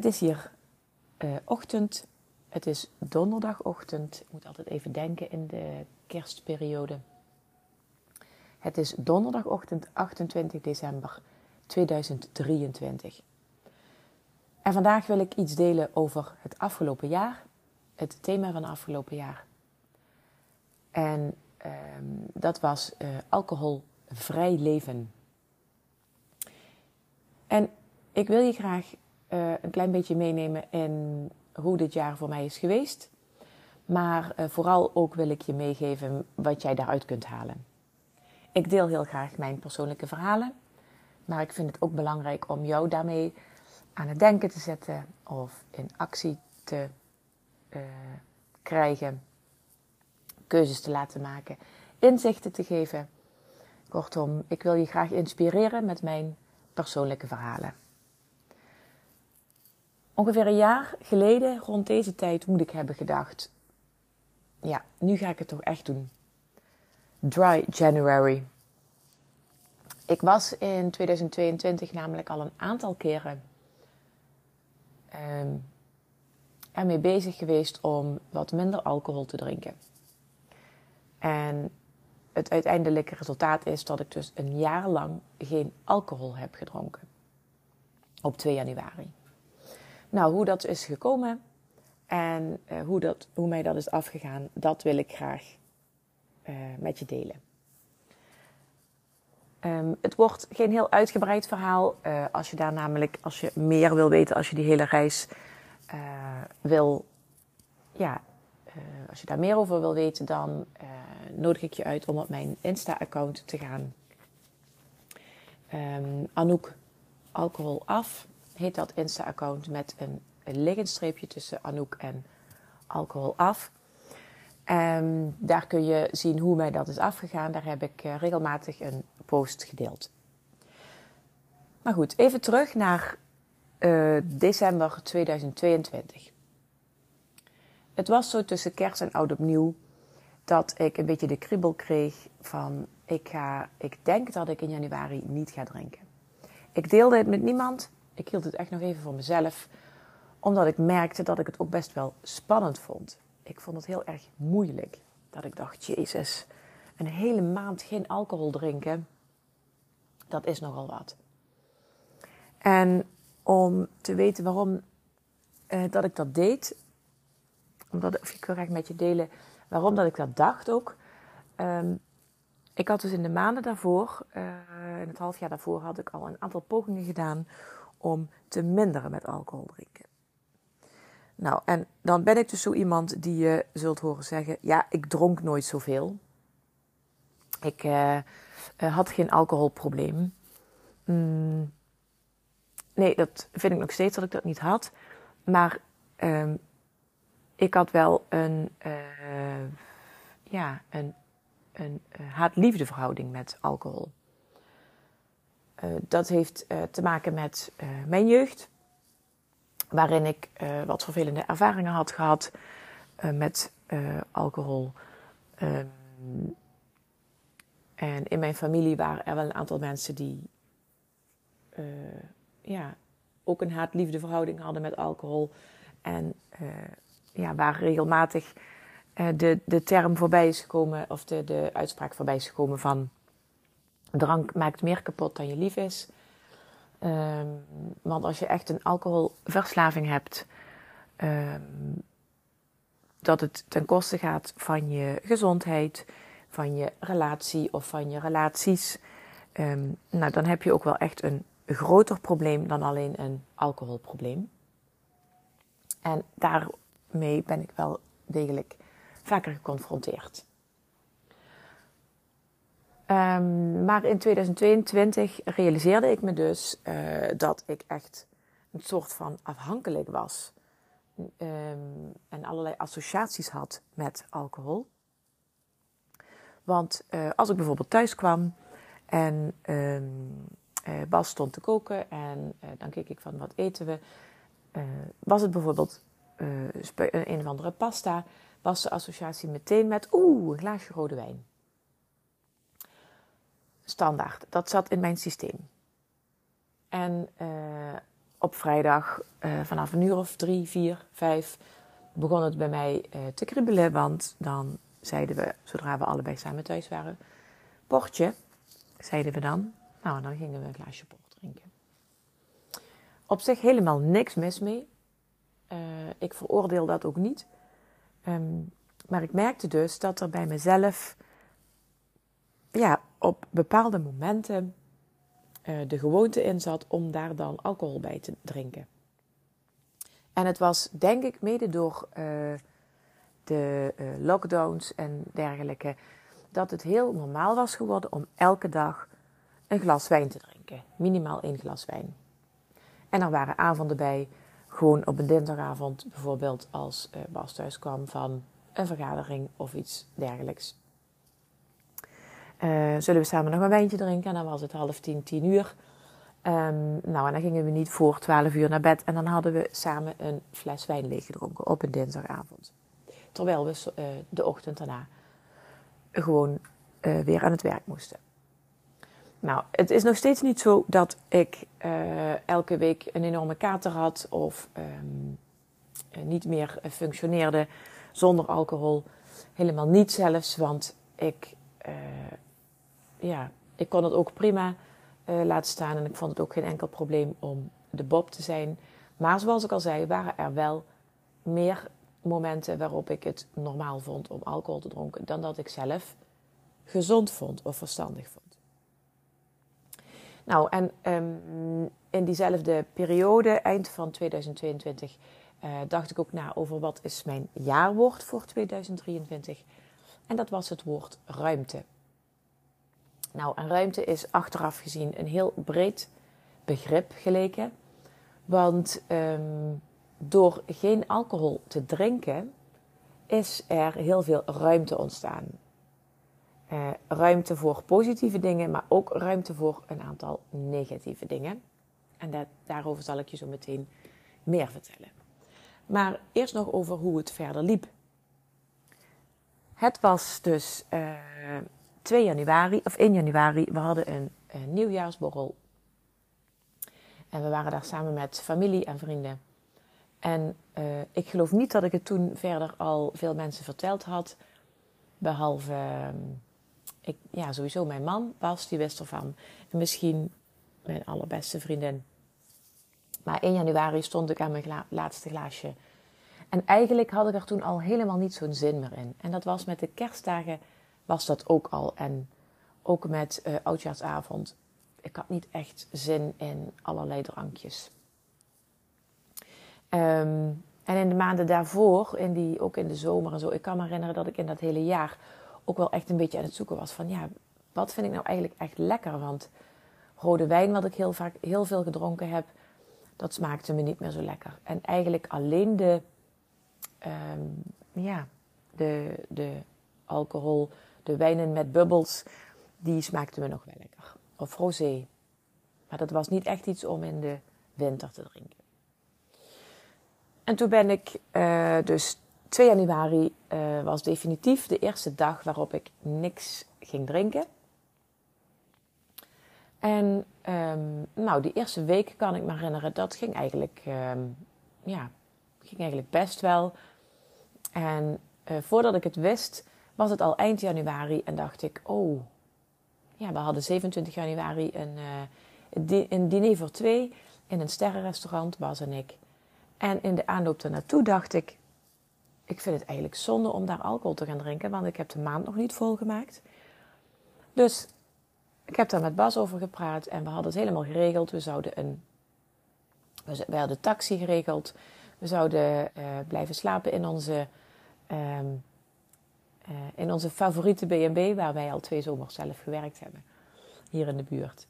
Het is hier uh, ochtend. Het is donderdagochtend. Ik moet altijd even denken in de kerstperiode. Het is donderdagochtend 28 december 2023. En vandaag wil ik iets delen over het afgelopen jaar, het thema van het afgelopen jaar. En uh, dat was uh, alcoholvrij leven. En ik wil je graag uh, een klein beetje meenemen in hoe dit jaar voor mij is geweest. Maar uh, vooral ook wil ik je meegeven wat jij daaruit kunt halen. Ik deel heel graag mijn persoonlijke verhalen. Maar ik vind het ook belangrijk om jou daarmee aan het denken te zetten of in actie te uh, krijgen, keuzes te laten maken, inzichten te geven. Kortom, ik wil je graag inspireren met mijn persoonlijke verhalen. Ongeveer een jaar geleden, rond deze tijd, moet ik hebben gedacht: ja, nu ga ik het toch echt doen. Dry January. Ik was in 2022 namelijk al een aantal keren um, ermee bezig geweest om wat minder alcohol te drinken. En het uiteindelijke resultaat is dat ik dus een jaar lang geen alcohol heb gedronken. Op 2 januari. Nou, hoe dat is gekomen en uh, hoe, dat, hoe mij dat is afgegaan, dat wil ik graag uh, met je delen. Um, het wordt geen heel uitgebreid verhaal. Uh, als je daar namelijk, als je meer wil weten, als je die hele reis wil, ja, als je daar meer over wil weten, dan nodig ik je uit om op mijn Insta-account te gaan. Um, Anouk Alcohol Af heet dat Insta-account met een, een liggend tussen Anouk en alcohol af. Um, daar kun je zien hoe mij dat is afgegaan. Daar heb ik uh, regelmatig een post gedeeld. Maar goed, even terug naar uh, december 2022. Het was zo tussen kerst en oud opnieuw dat ik een beetje de kriebel kreeg van ik, ga, ik denk dat ik in januari niet ga drinken. Ik deelde het met niemand. Ik hield het echt nog even voor mezelf, omdat ik merkte dat ik het ook best wel spannend vond. Ik vond het heel erg moeilijk. Dat ik dacht, Jezus, een hele maand geen alcohol drinken, dat is nogal wat. En om te weten waarom eh, dat ik dat deed, omdat, of ik wil graag met je delen waarom dat ik dat dacht ook. Um, ik had dus in de maanden daarvoor, uh, in het half jaar daarvoor, had ik al een aantal pogingen gedaan om te minderen met alcohol drinken. Nou, en dan ben ik dus zo iemand die je zult horen zeggen: Ja, ik dronk nooit zoveel. Ik uh, had geen alcoholprobleem. Mm, nee, dat vind ik nog steeds dat ik dat niet had. Maar uh, ik had wel een, uh, ja, een, een haat-liefde verhouding met alcohol. Uh, dat heeft uh, te maken met uh, mijn jeugd, waarin ik wat vervelende ervaringen had gehad met alcohol. Um, en in mijn familie waren er wel een aantal mensen die ja, ook een haat-liefde verhouding hadden met alcohol. En ja, waar regelmatig de, de term voorbij is gekomen, of de, de uitspraak voorbij is gekomen van Drank maakt meer kapot dan je lief is. Um, want als je echt een alcoholverslaving hebt, ehm, dat het ten koste gaat van je gezondheid, van je relatie of van je relaties. Ehm, nou, dan heb je ook wel echt een groter probleem dan alleen een alcoholprobleem. En daarmee ben ik wel degelijk vaker geconfronteerd. Um, maar in 2022 realiseerde ik me dus uh, dat ik echt een soort van afhankelijk was. Um, en allerlei associaties had met alcohol. Want uh, als ik bijvoorbeeld thuis kwam en um, uh, Bas stond te koken en dan keek ik van wat eten we. was het bijvoorbeeld een of andere pasta, was de associatie meteen met oeh, een glaasje rode wijn standaard. Dat zat in mijn systeem. En uh, op vrijdag uh, vanaf een uur of drie, vier, vijf begon het bij mij uh, te kriebelen. Want dan zeiden we, zodra we allebei samen thuis waren, portje, zeiden we dan. Nou, dan gingen we een glaasje port drinken. Op zich helemaal niks mis mee. ik veroordeel dat ook niet. Um, maar ik merkte dus dat er bij mezelf ja, op bepaalde momenten uh, de gewoonte in zat om daar dan alcohol bij te drinken. En het was denk ik mede door uh, de uh, lockdowns en dergelijke dat het heel normaal was geworden om elke dag een glas wijn te drinken. Minimaal één glas wijn. En er waren avonden bij, gewoon op een dinsdagavond bijvoorbeeld als Bas thuis kwam van een vergadering of iets dergelijks. Uh, zullen we samen nog een wijntje drinken? En dan was het half tien, tien uur. Um, nou, en dan gingen we niet voor twaalf uur naar bed. En dan hadden we samen een fles wijn leeggedronken op een dinsdagavond. Terwijl we uh, de ochtend daarna gewoon uh, weer aan het werk moesten. Nou, het is nog steeds niet zo dat ik elke week een enorme kater had of um, niet meer functioneerde zonder alcohol. Helemaal niet zelfs, want ik ja, ik kon het ook prima uh, laten staan en ik vond het ook geen enkel probleem om de Bob te zijn. Maar zoals ik al zei, waren er wel meer momenten waarop ik het normaal vond om alcohol te drinken dan dat ik zelf gezond vond of verstandig vond. Nou, en um, in diezelfde periode, eind van 2022, uh, dacht ik ook na over wat is mijn jaarwoord voor 2023. En dat was het woord ruimte. Nou, en ruimte is achteraf gezien een heel breed begrip geleken. Want um, door geen alcohol te drinken is er heel veel ruimte ontstaan. Uh, ruimte voor positieve dingen, maar ook ruimte voor een aantal negatieve dingen. En dat, daarover zal ik je zo meteen meer vertellen. Maar eerst nog over hoe het verder liep. Het was dus uh, 2 januari, of 1 januari, we hadden een, nieuwjaarsborrel. En we waren daar samen met familie en vrienden. En uh, ik geloof niet dat ik het toen verder al veel mensen verteld had. Behalve, uh, ik, ja, sowieso mijn man, Bas, die wist ervan. En misschien mijn allerbeste vriendin. Maar 1 januari stond ik aan mijn laatste glaasje. En eigenlijk had ik er toen al helemaal niet zo'n zin meer in. En dat was met de kerstdagen was dat ook al. En ook met uh, oudjaarsavond. Ik had niet echt zin in allerlei drankjes. Um, en in de maanden daarvoor, in die, ook in de zomer en zo, ik kan me herinneren dat ik in dat hele jaar ook wel echt een beetje aan het zoeken was van ja, wat vind ik nou eigenlijk echt lekker? Want rode wijn, wat ik heel vaak heel veel gedronken heb, dat smaakte me niet meer zo lekker. En eigenlijk alleen de, um, ja, de, de alcohol, de wijnen met bubbels, die smaakten me nog wel lekker. Of rosé. Maar dat was niet echt iets om in de winter te drinken. En toen ben ik uh, dus 2 januari uh, was definitief de eerste dag waarop ik niks ging drinken. En um, nou, die eerste week kan ik me herinneren, dat ging eigenlijk, um, ja, ging eigenlijk best wel. En uh, voordat ik het wist, was het al eind januari en dacht ik, oh, ja, we hadden 27 januari een, uh, een diner voor twee in een sterrenrestaurant, Bas en ik. En in de aanloop ernaartoe dacht ik, ik vind het eigenlijk zonde om daar alcohol te gaan drinken, want ik heb de maand nog niet volgemaakt. Dus ik heb daar met Bas over gepraat en we hadden het helemaal geregeld. We zouden een, we hadden taxi geregeld. We zouden uh, blijven slapen in onze, um, uh, in onze favoriete B&B, waar wij al twee zomers zelf gewerkt hebben, hier in de buurt.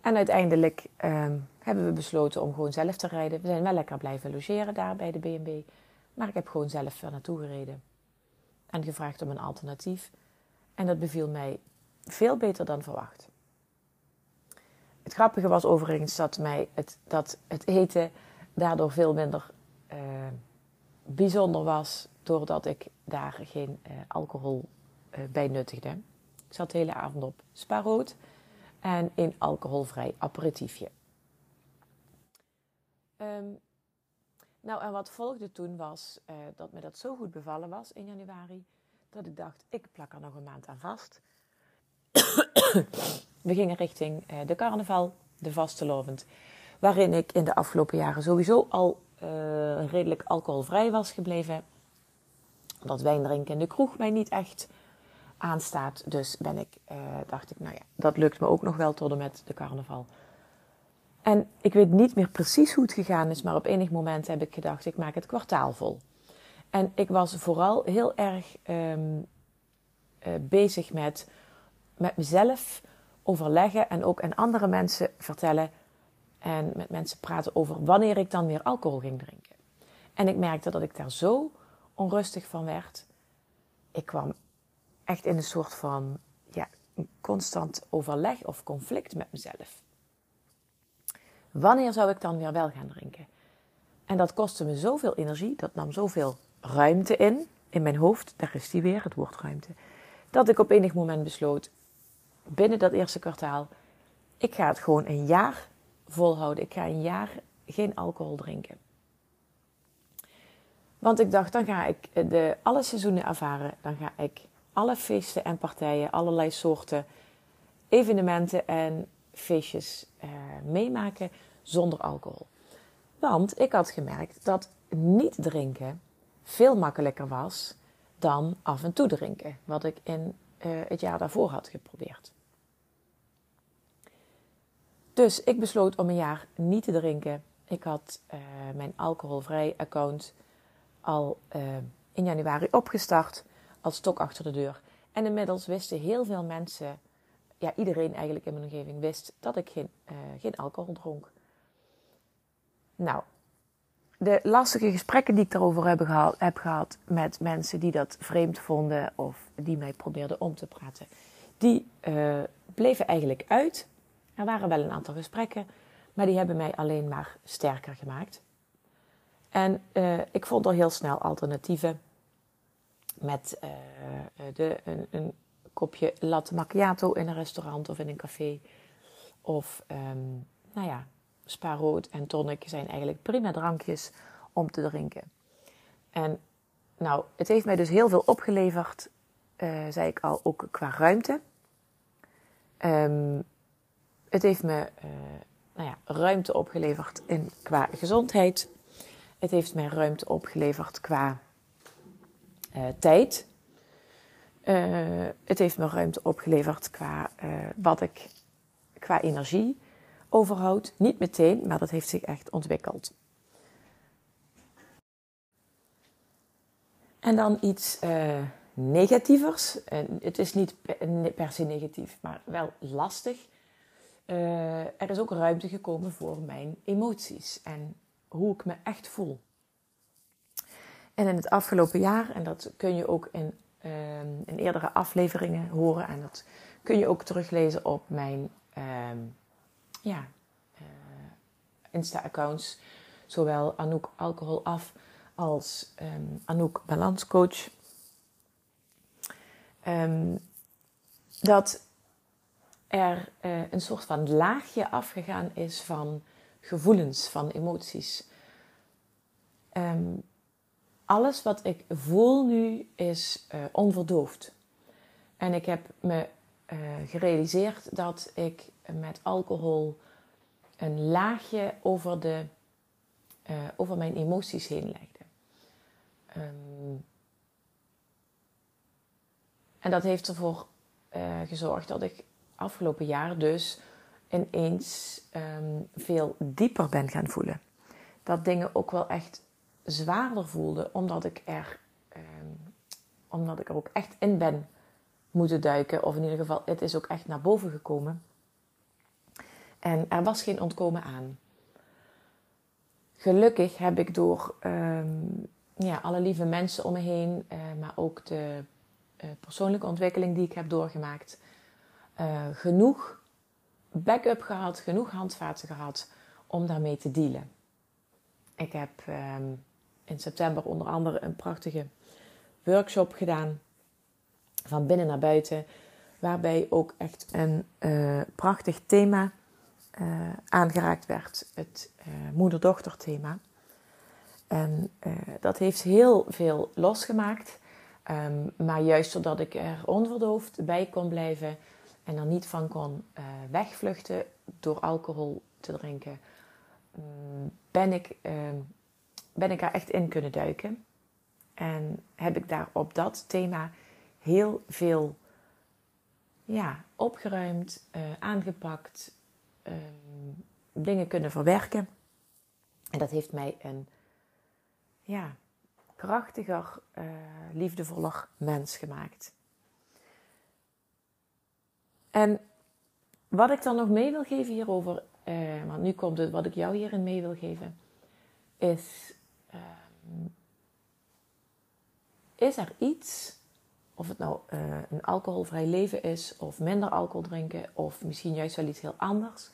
En uiteindelijk um, hebben we besloten om gewoon zelf te rijden. We zijn wel lekker blijven logeren daar bij de B&B. Maar ik heb gewoon zelf er naartoe gereden. En gevraagd om een alternatief. En dat beviel mij veel beter dan verwacht. Het grappige was overigens dat, mij het, dat het eten daardoor veel minder uh, bijzonder was. Doordat ik daar geen uh, alcohol uh, bij nuttigde. Ik zat de hele avond op spaarrood en een alcoholvrij aperitiefje. Um, nou, en wat volgde toen was uh, dat me dat zo goed bevallen was in januari, dat ik dacht, ik plak er nog een maand aan vast. We gingen richting de carnaval, de vastelovend, waarin ik in de afgelopen jaren sowieso al redelijk alcoholvrij was gebleven. Dat wijn drinken in de kroeg mij niet echt aanstaat. Dus ben ik, dacht ik, nou ja, dat lukt me ook nog wel tot en met de carnaval. En ik weet niet meer precies hoe het gegaan is, maar op enig moment heb ik gedacht: ik maak het kwartaal vol. En ik was vooral heel erg um, uh, bezig met, met mezelf overleggen en ook aan andere mensen vertellen en met mensen praten over wanneer ik dan weer alcohol ging drinken. En ik merkte dat ik daar zo onrustig van werd. Ik kwam echt in een soort van ja, constant overleg of conflict met mezelf. Wanneer zou ik dan weer wel gaan drinken? En dat kostte me zoveel energie, dat nam zoveel ruimte in, in mijn hoofd, daar is die weer, het woord ruimte, dat ik op enig moment besloot, binnen dat eerste kwartaal, ik ga het gewoon een jaar volhouden. Ik ga een jaar geen alcohol drinken. Want ik dacht, dan ga ik de, alle seizoenen ervaren. Dan ga ik alle feesten en partijen, allerlei soorten evenementen en feestjes uh, meemaken zonder alcohol. Want ik had gemerkt dat niet drinken veel makkelijker was dan af en toe drinken, wat ik in uh, het jaar daarvoor had geprobeerd. Dus ik besloot om een jaar niet te drinken. Ik had uh, mijn alcoholvrij account al in januari opgestart als stok achter de deur. En inmiddels wisten heel veel mensen ja, iedereen eigenlijk in mijn omgeving wist dat ik geen, uh, geen alcohol dronk. Nou, de lastige gesprekken die ik daarover heb gehad, heb gehad met mensen die dat vreemd vonden of die mij probeerden om te praten, die uh, bleven eigenlijk uit. Er waren wel een aantal gesprekken, maar die hebben mij alleen maar sterker gemaakt. En uh, ik vond al heel snel alternatieven met uh, de, een, een kopje latte macchiato in een restaurant of in een café. Of, um, nou ja, spa rood en tonic zijn eigenlijk prima drankjes om te drinken. En nou, het heeft mij dus heel veel opgeleverd, uh, zei ik al, ook qua ruimte. Um, het heeft me nou ja, ruimte opgeleverd in, qua gezondheid. Het heeft mij ruimte opgeleverd qua uh, tijd. Uh, het heeft me ruimte opgeleverd qua uh, wat ik qua energie overhoud. Niet meteen, maar dat heeft zich echt ontwikkeld. En dan iets negatievers. Het is niet per se negatief, maar wel lastig. er is ook ruimte gekomen voor mijn emoties en hoe ik me echt voel. En in het afgelopen jaar, en dat kun je ook in um, in eerdere afleveringen horen. En dat kun je ook teruglezen op mijn um, ja, uh, Insta-accounts. Zowel Anouk Alcohol Af als um, Anouk Balanscoach. dat er uh, een soort van laagje afgegaan is van gevoelens, van emoties. Um, alles wat ik voel nu is uh, onverdoofd. En ik heb me uh, gerealiseerd dat ik met alcohol een laagje over de over mijn emoties heen legde. Ehm, en dat heeft ervoor gezorgd dat ik afgelopen jaar dus ineens um, veel dieper ben gaan voelen. Dat dingen ook wel echt zwaarder voelden, omdat ik er, um, omdat ik er ook echt in ben moeten duiken. Of in ieder geval, het is ook echt naar boven gekomen. En er was geen ontkomen aan. Gelukkig heb ik door um, ja, alle lieve mensen om me heen, uh, maar ook de uh, persoonlijke ontwikkeling die ik heb doorgemaakt, uh, genoeg backup gehad, genoeg handvaten gehad om daarmee te dealen. Ik heb um, in september onder andere een prachtige workshop gedaan van binnen naar buiten, waarbij ook echt een uh, prachtig thema uh, aangeraakt werd, het uh, moeder-dochter thema. En dat heeft heel veel losgemaakt, um, maar juist zodat ik er onverdoofd bij kon blijven en er niet van kon uh, wegvluchten door alcohol te drinken, um, ben, ik, uh, ben ik er echt in kunnen duiken. En heb ik daar op dat thema heel veel ja, opgeruimd, uh, aangepakt, um, dingen kunnen verwerken. En dat heeft mij een ja, krachtiger, uh, liefdevoller mens gemaakt. En wat ik dan nog mee wil geven hierover, uh, want nu komt het wat ik jou hierin mee wil geven, is: uh, is er iets, of het nou uh, een alcoholvrij leven is, of minder alcohol drinken, of misschien juist wel iets heel anders,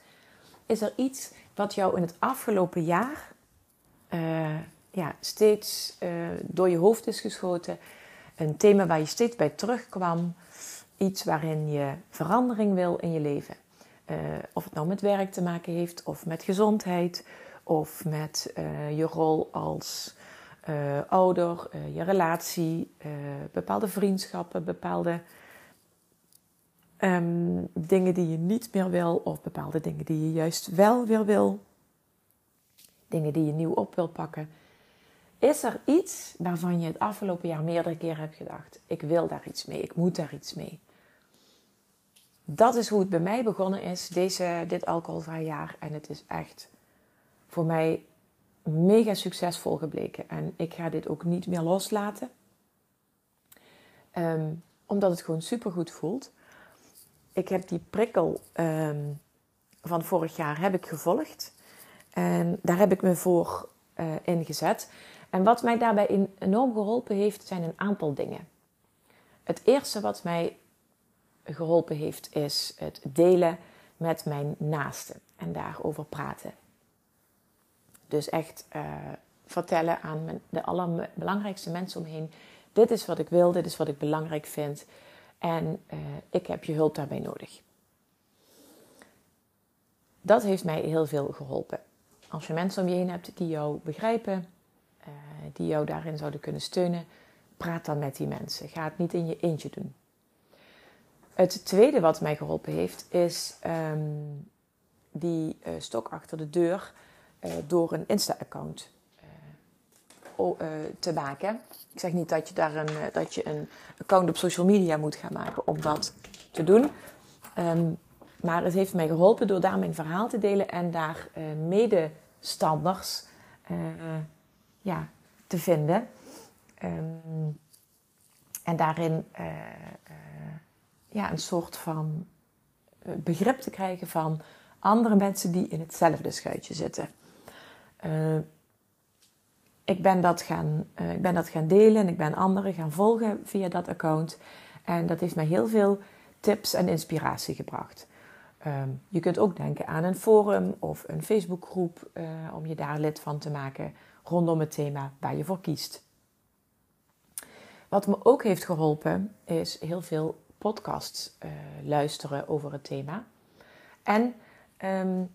is er iets wat jou in het afgelopen jaar ja, steeds door je hoofd is geschoten, een thema waar je steeds bij terugkwam? Iets waarin je verandering wil in je leven. Uh, of het nou met werk te maken heeft, of met gezondheid, of met uh, je rol als uh, ouder, je relatie, bepaalde vriendschappen, bepaalde um, dingen die je niet meer wil, of bepaalde dingen die je juist wel weer wil, dingen die je nieuw op wil pakken. Is er iets waarvan je het afgelopen jaar meerdere keren hebt gedacht: ik wil daar iets mee, ik moet daar iets mee? Dat is hoe het bij mij begonnen is, deze, dit alcoholvrij jaar. En het is echt voor mij mega succesvol gebleken. En ik ga dit ook niet meer loslaten. Um, omdat het gewoon super goed voelt. Ik heb die prikkel um, van vorig jaar heb ik gevolgd. En daar heb ik me voor uh, ingezet. En wat mij daarbij enorm geholpen heeft, zijn een aantal dingen. Het eerste wat mij geholpen heeft, is het delen met mijn naasten en daarover praten. Dus echt uh, vertellen aan mijn, de allerbelangrijkste mensen omheen: dit is wat ik wil, dit is wat ik belangrijk vind en uh, ik heb je hulp daarbij nodig. Dat heeft mij heel veel geholpen. Als je mensen om je heen hebt die jou begrijpen, uh, die jou daarin zouden kunnen steunen, praat dan met die mensen. Ga het niet in je eentje doen. Het tweede wat mij geholpen heeft, is um, die uh, stok achter de deur uh, door een Insta-account uh, te maken. Ik zeg niet dat je daar een, dat je een account op social media moet gaan maken om dat te doen. Um, maar het heeft mij geholpen door daar mijn verhaal te delen en daar medestanders ja, te vinden. Um, en daarin ja, een soort van eh, begrip te krijgen van andere mensen die in hetzelfde schuitje zitten. Uh, ik, ben dat gaan, uh, ik ben dat gaan delen en ik ben anderen gaan volgen via dat account. En dat heeft mij heel veel tips en inspiratie gebracht. Uh, je kunt ook denken aan een forum of een Facebookgroep om je daar lid van te maken rondom het thema waar je voor kiest. Wat me ook heeft geholpen is heel veel podcasts uh, luisteren over het thema. En um,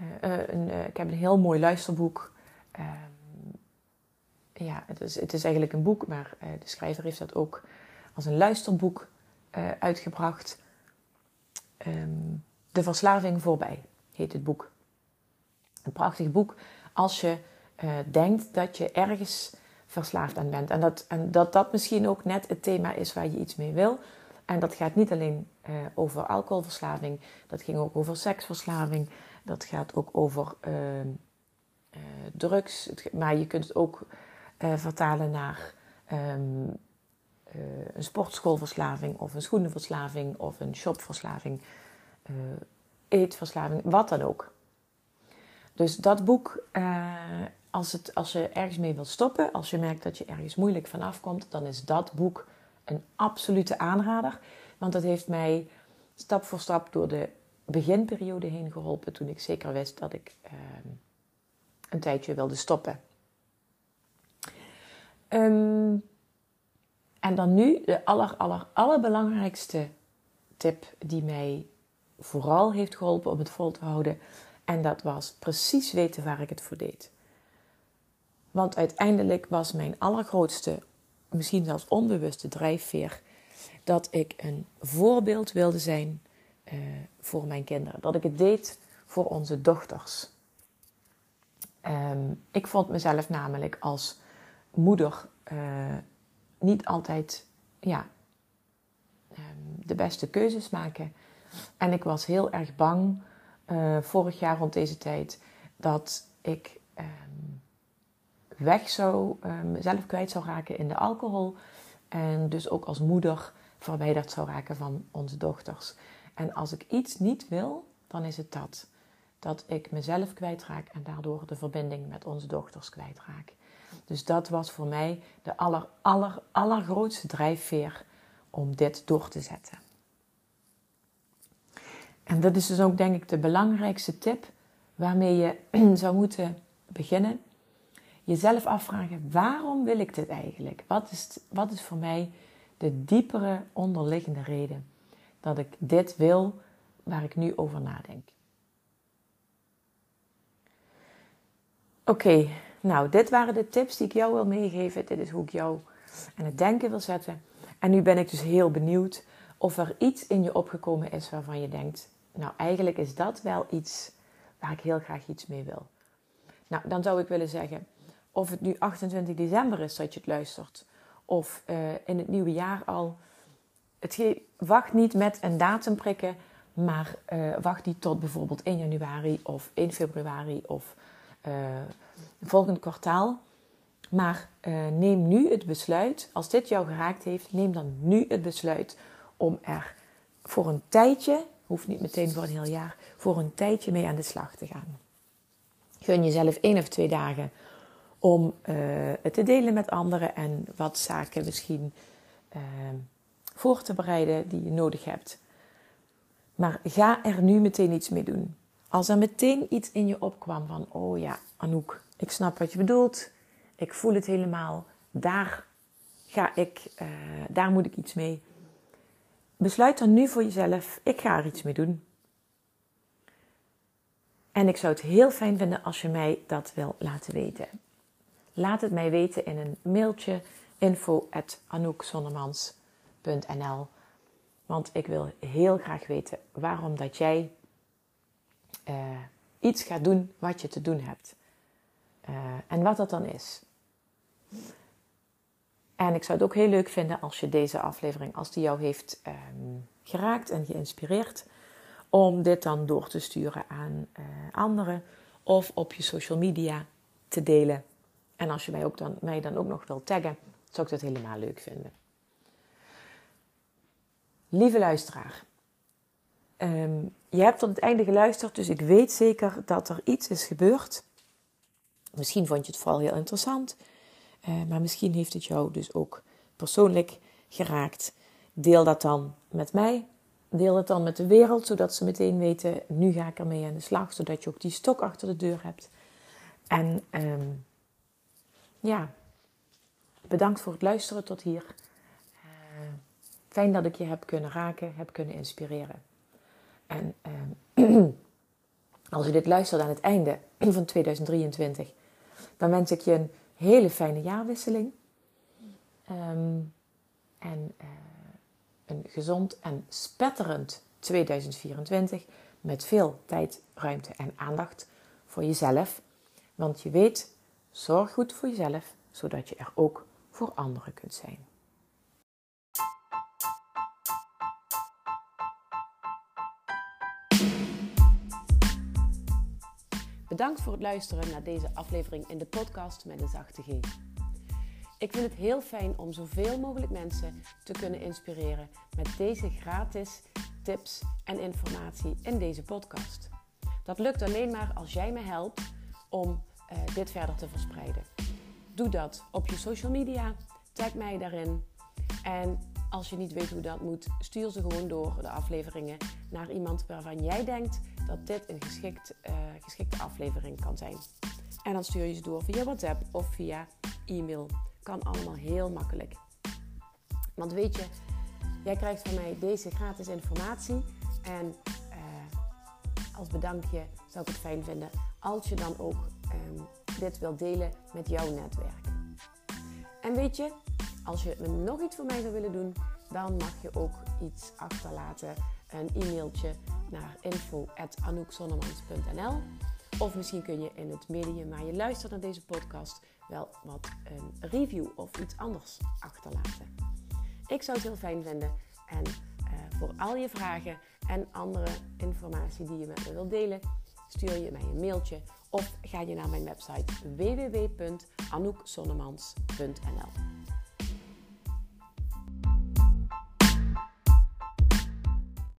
uh, een, ik heb een heel mooi luisterboek. Um, ja, het is, het is eigenlijk een boek, maar de schrijver heeft dat ook als een luisterboek uitgebracht. Um, de verslaving voorbij heet het boek. Een prachtig boek als je denkt dat je ergens verslaafd aan bent. En dat, en dat dat misschien ook net het thema is waar je iets mee wil. En dat gaat niet alleen uh, over alcoholverslaving, dat ging ook over seksverslaving, dat gaat ook over uh, drugs. Maar je kunt het ook vertalen naar um, een sportschoolverslaving of een schoenenverslaving of een shopverslaving, eetverslaving, wat dan ook. Dus dat boek, als, het, als je ergens mee wilt stoppen, als je merkt dat je ergens moeilijk vanaf komt, dan is dat boek een absolute aanrader. Want dat heeft mij stap voor stap door de beginperiode heen geholpen toen ik zeker wist dat ik uh, een tijdje wilde stoppen. Um, en dan nu de aller, aller, allerbelangrijkste tip die mij vooral heeft geholpen om het vol te houden. En dat was precies weten waar ik het voor deed. Want uiteindelijk was mijn allergrootste, misschien zelfs onbewuste drijfveer, dat ik een voorbeeld wilde zijn uh, voor mijn kinderen. Dat ik het deed voor onze dochters. Um, ik vond mezelf namelijk als moeder uh, niet altijd ja, um, de beste keuzes maken. En ik was heel erg bang uh, vorig jaar rond deze tijd dat ik um, weg zou, mezelf kwijt zou raken in de alcohol. En dus ook als moeder verwijderd zou raken van onze dochters. En als ik iets niet wil, dan is het dat. Dat ik mezelf kwijtraak en daardoor de verbinding met onze dochters kwijtraak. Dus dat was voor mij de aller, aller, allergrootste drijfveer om dit door te zetten. En dat is dus ook denk ik de belangrijkste tip waarmee je zou moeten beginnen. Jezelf afvragen, waarom wil ik dit eigenlijk? Wat is, wat is voor mij de diepere onderliggende reden dat ik dit wil waar ik nu over nadenk? Oké, nou, dit waren de tips die ik jou wil meegeven. Dit is hoe ik jou aan het denken wil zetten. En nu ben ik dus heel benieuwd of er iets in je opgekomen is waarvan je denkt: nou, eigenlijk is dat wel iets waar ik heel graag iets mee wil. Nou, dan zou ik willen zeggen, of het nu 28 december is dat je het luistert, of uh, in het nieuwe jaar al. Het wacht niet met een datum prikken, maar uh, wacht niet tot bijvoorbeeld 1 januari of 1 februari of uh, volgend kwartaal. Maar neem nu het besluit, als dit jou geraakt heeft, neem dan nu het besluit om er voor een tijdje hoeft niet meteen voor een heel jaar, voor een tijdje mee aan de slag te gaan. Gun jezelf één of twee dagen om uh, het te delen met anderen en wat zaken misschien uh, voor te bereiden die je nodig hebt. Maar ga er nu meteen iets mee doen. Als er meteen iets in je opkwam van, oh ja, Anouk, ik snap wat je bedoelt, ik voel het helemaal, daar ga ik, uh, daar moet ik iets mee besluit dan nu voor jezelf: ik ga er iets mee doen. En ik zou het heel fijn vinden als je mij dat wil laten weten. Laat het mij weten in een mailtje info.anoukzonnemans.nl Want ik wil heel graag weten waarom dat jij uh, iets gaat doen wat je te doen hebt. Uh, en wat dat dan is. En ik zou het ook heel leuk vinden als je deze aflevering, als die jou heeft um, geraakt en geïnspireerd, om dit dan door te sturen aan uh, anderen of op je social media te delen. En als je mij, ook dan, mij dan ook nog wilt taggen, zou ik dat helemaal leuk vinden. Lieve luisteraar, um, je hebt tot het einde geluisterd, dus ik weet zeker dat er iets is gebeurd. Misschien vond je het vooral heel interessant. Uh, maar misschien heeft het jou dus ook persoonlijk geraakt. Deel dat dan met mij. Deel het dan met de wereld, zodat ze meteen weten: nu ga ik ermee aan de slag. Zodat je ook die stok achter de deur hebt. En um, ja, bedankt voor het luisteren tot hier. Uh, fijn dat ik je heb kunnen raken, heb kunnen inspireren. En um, als je dit luistert aan het einde van 2023, dan wens ik je een hele fijne jaarwisseling. Um, en uh, een gezond en spetterend 2024 met veel tijd, ruimte en aandacht voor jezelf, Want je weet, zorg goed voor jezelf, zodat je er ook voor anderen kunt zijn. Bedankt voor het luisteren naar deze aflevering in de podcast met een zachte G. Ik vind het heel fijn om zoveel mogelijk mensen te kunnen inspireren met deze gratis tips en informatie in deze podcast. Dat lukt alleen maar als jij me helpt om uh, dit verder te verspreiden. Doe dat op je social media, tag mij daarin. En als je niet weet hoe dat moet, stuur ze gewoon door de afleveringen naar iemand waarvan jij denkt dat dit een geschikt, uh, geschikte aflevering kan zijn. En dan stuur je ze door via WhatsApp of via e-mail. Kan allemaal heel makkelijk. Want weet je, jij krijgt van mij deze gratis informatie. En uh, als bedankje zou ik het fijn vinden als je dan ook um, dit wilt delen met jouw netwerk. En weet je, als je nog iets voor mij zou willen doen, dan mag je ook iets achterlaten. Een e-mailtje naar info.anoukzonnemans.nl Of misschien kun je in het medium waar je luistert naar deze podcast wel wat een review of iets anders achterlaten. Ik zou het heel fijn vinden. En uh, voor al je vragen en andere informatie die je met me wilt delen, stuur je mij een mailtje of ga je naar mijn website www.anoukzonnemans.nl